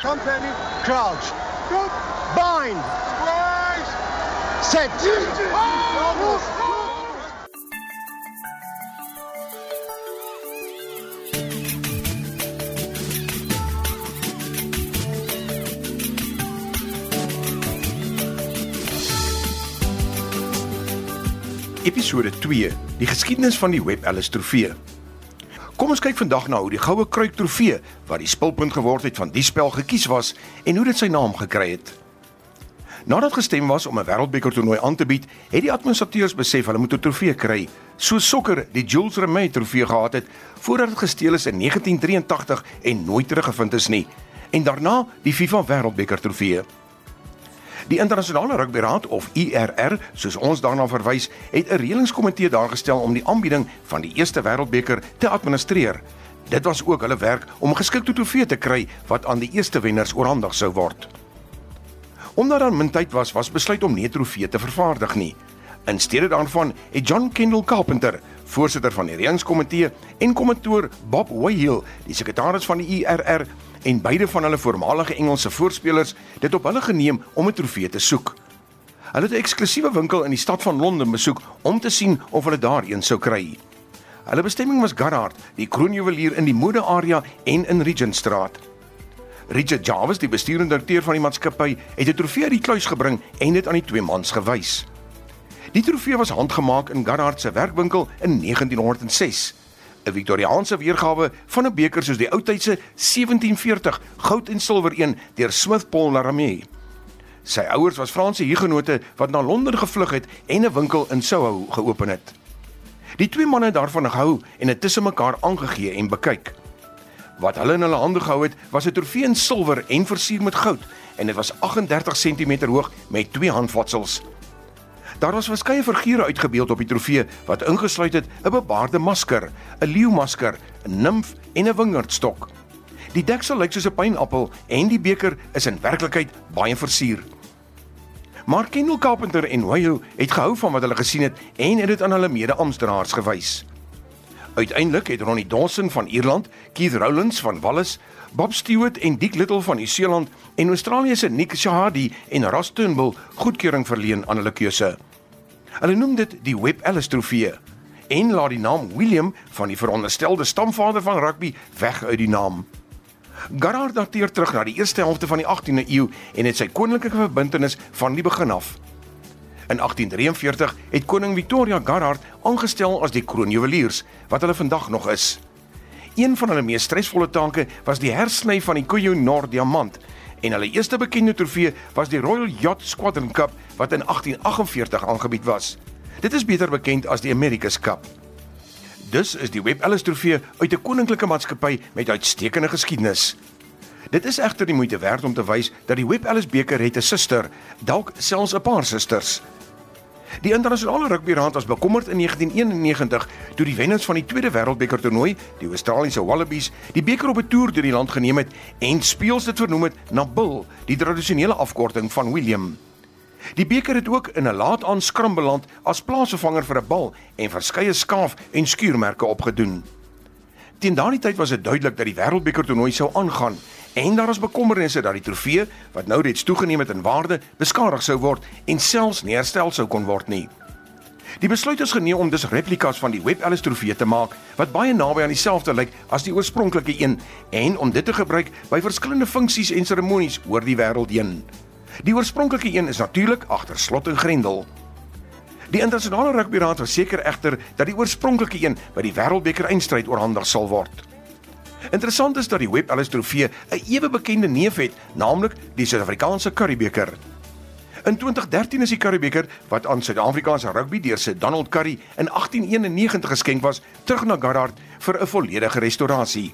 Company, crouch. Bind. Set. Episode 2: Die geskiedenis van die Web Alice trofee. Kom ons kyk vandag na hoe die goue kruik trofee wat die spulpunt geword het van die spel gekies was en hoe dit sy naam gekry het. Nadat gestem was om 'n wêreldbeker toernooi aan te bied, het die administrateurs besef hulle moet 'n trofee kry, so sokker die Jules Rimet trofee gehad het voordat dit gesteel is in 1983 en nooit teruggevind is nie, en daarna die FIFA wêreldbeker trofee. Die internasionale rugbyraad of IRR, soos ons daarna verwys, het 'n reëlingskomitee daar gestel om die aanbieding van die eerste wêreldbeker te administreer. Dit was ook hulle werk om geskikte trofee te kry wat aan die eerste wenners oorhandig sou word. Omdat daar min tyd was, was besluit om nie 'n trofee te vervaardig nie. In steede daarvan het John Kendall Carpenter, voorsitter van die reëlingskomitee, en kommentator Bob Wayhill, die sekretaris van die IRR, en beide van hulle voormalige Engelse voorspelers dit op hulle geneem om 'n trofee te soek. Hulle het 'n eksklusiewe winkel in die stad van Londen besoek om te sien of hulle daar een sou kry. Hulle bestemming was Garrard, die kroonjuwelier in die modearea en in Regentstraat. Richard Jarvis, die besturende direkteur van die maatskappy, het 'n trofee uit die kluis gebring en dit aan die twee mans gewys. Die trofee was handgemaak in Garrard se werkwinkel in 1906 'n Victoriaanse weergawe van 'n beker soos die ou tydse 1740 goud en silwer een deur Smith Paul Laramie. Sy ouers was Franse hugenote wat na Londen gevlug het en 'n winkel in Soho geopen het. Die twee manne daarvan gehou en dit tussen mekaar aangegee en bekyk. Wat hulle in hulle hande gehou het, was 'n trofee in silwer en versier met goud en dit was 38 cm hoog met twee handvatsels. Daar was verskeie figure uitgebeeld op die trofee wat ingesluit het 'n bebaarde masker, 'n leeumasker, 'n nimf en 'n wingerdstok. Die deksel lyk soos 'n pynappel en die beker is in werklikheid baie versier. Maar Kendall Carpenter en Wayne het gehou van wat hulle gesien het en het dit aan hulle mede-amptenare gewys. Uiteindelik het Ronnie Dawson van Ierland, Keith Rowlands van Wallis, Bob Stewart en Dick Little van Nieu-Seeland en Australië se Nick Shahadi en Ross Turnbull goedkeuring verleen aan hulle keuse. Hulle noem dit die Webb Ellis Trofee en laat die naam William van die veronderstelde stamvader van rugby weg uit die naam. Garrard dateer terug na die eerste helfte van die 18de eeu en het sy koninklike verbintenis van die begin af. In 1843 het koning Victoria Garrard aangestel as die kroonjuweliers wat hulle vandag nog is. Een van hulle mees stresvolle take was die hersny van die Koh-i-Noor diamant en hulle eerste bekende trofee was die Royal Yacht Squadron Cup wat in 1848 aangebied was. Dit is beter bekend as die America's Cup. Dus is die Webb Ellis trofee uit 'n koninklike maatskappy met uitstekende geskiedenis. Dit is egter die moeite werd om te wys dat die Webb Ellis beker het 'n suster, dalk selfs 'n paar susters. Die internasionale rugbyraad was bekommerd in 1991 toe die wenners van die Tweede Wêreldbeker toernooi, die Australiese Wallabies, die beker op 'n toer deur die land geneem het en speels dit vernoem het na Bill, die tradisionele afkorting van William. Die beker het ook in 'n laat aan skram beland as plaasvervanger vir 'n bal en verskeie skaaf en skuurmerke opgedoen. Teen daardie tyd was dit duidelik dat die Wêreldbeker toernooi sou aangaan en daar was bekommernisse dat die trofee wat nou reeds toegeneem het in waarde beskadig sou word en selfs nie herstel sou kon word nie. Die besluit is geneem om dus replikas van die Webb Ellis trofee te maak wat baie naby aan dieselfde lyk as die oorspronklike een en om dit te gebruik by verskillende funksies en seremonies oor die wêreld heen. Die oorspronklike een is natuurlik agter slot en grendel. Die internasionale rugbyraad verseker egter dat die oorspronklike een by die wêreldbeker eindstryd oorhandig sal word. Interessant is dat die Webb Ellis trofee 'n ewe bekende neef het, naamlik die Suid-Afrikaanse Currybeker. In 2013 is die Currybeker wat aan Suid-Afrikaanse rugby deur se Donald Curry in 1891 geskenk was, terug na Garrard vir 'n volledige restaurasie.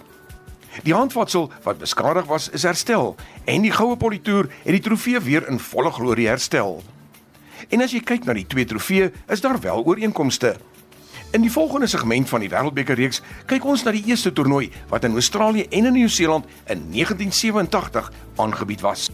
Die handvatsel wat beskadig was, is herstel en die goue politoer het die trofee weer in volle glorie herstel. En as jy kyk na die twee trofee, is daar wel ooreenkomste. In die volgende segment van die Wêreldbeker reeks kyk ons na die eerste toernooi wat in Australië en in Nieu-Seeland in 1987 aangebied was.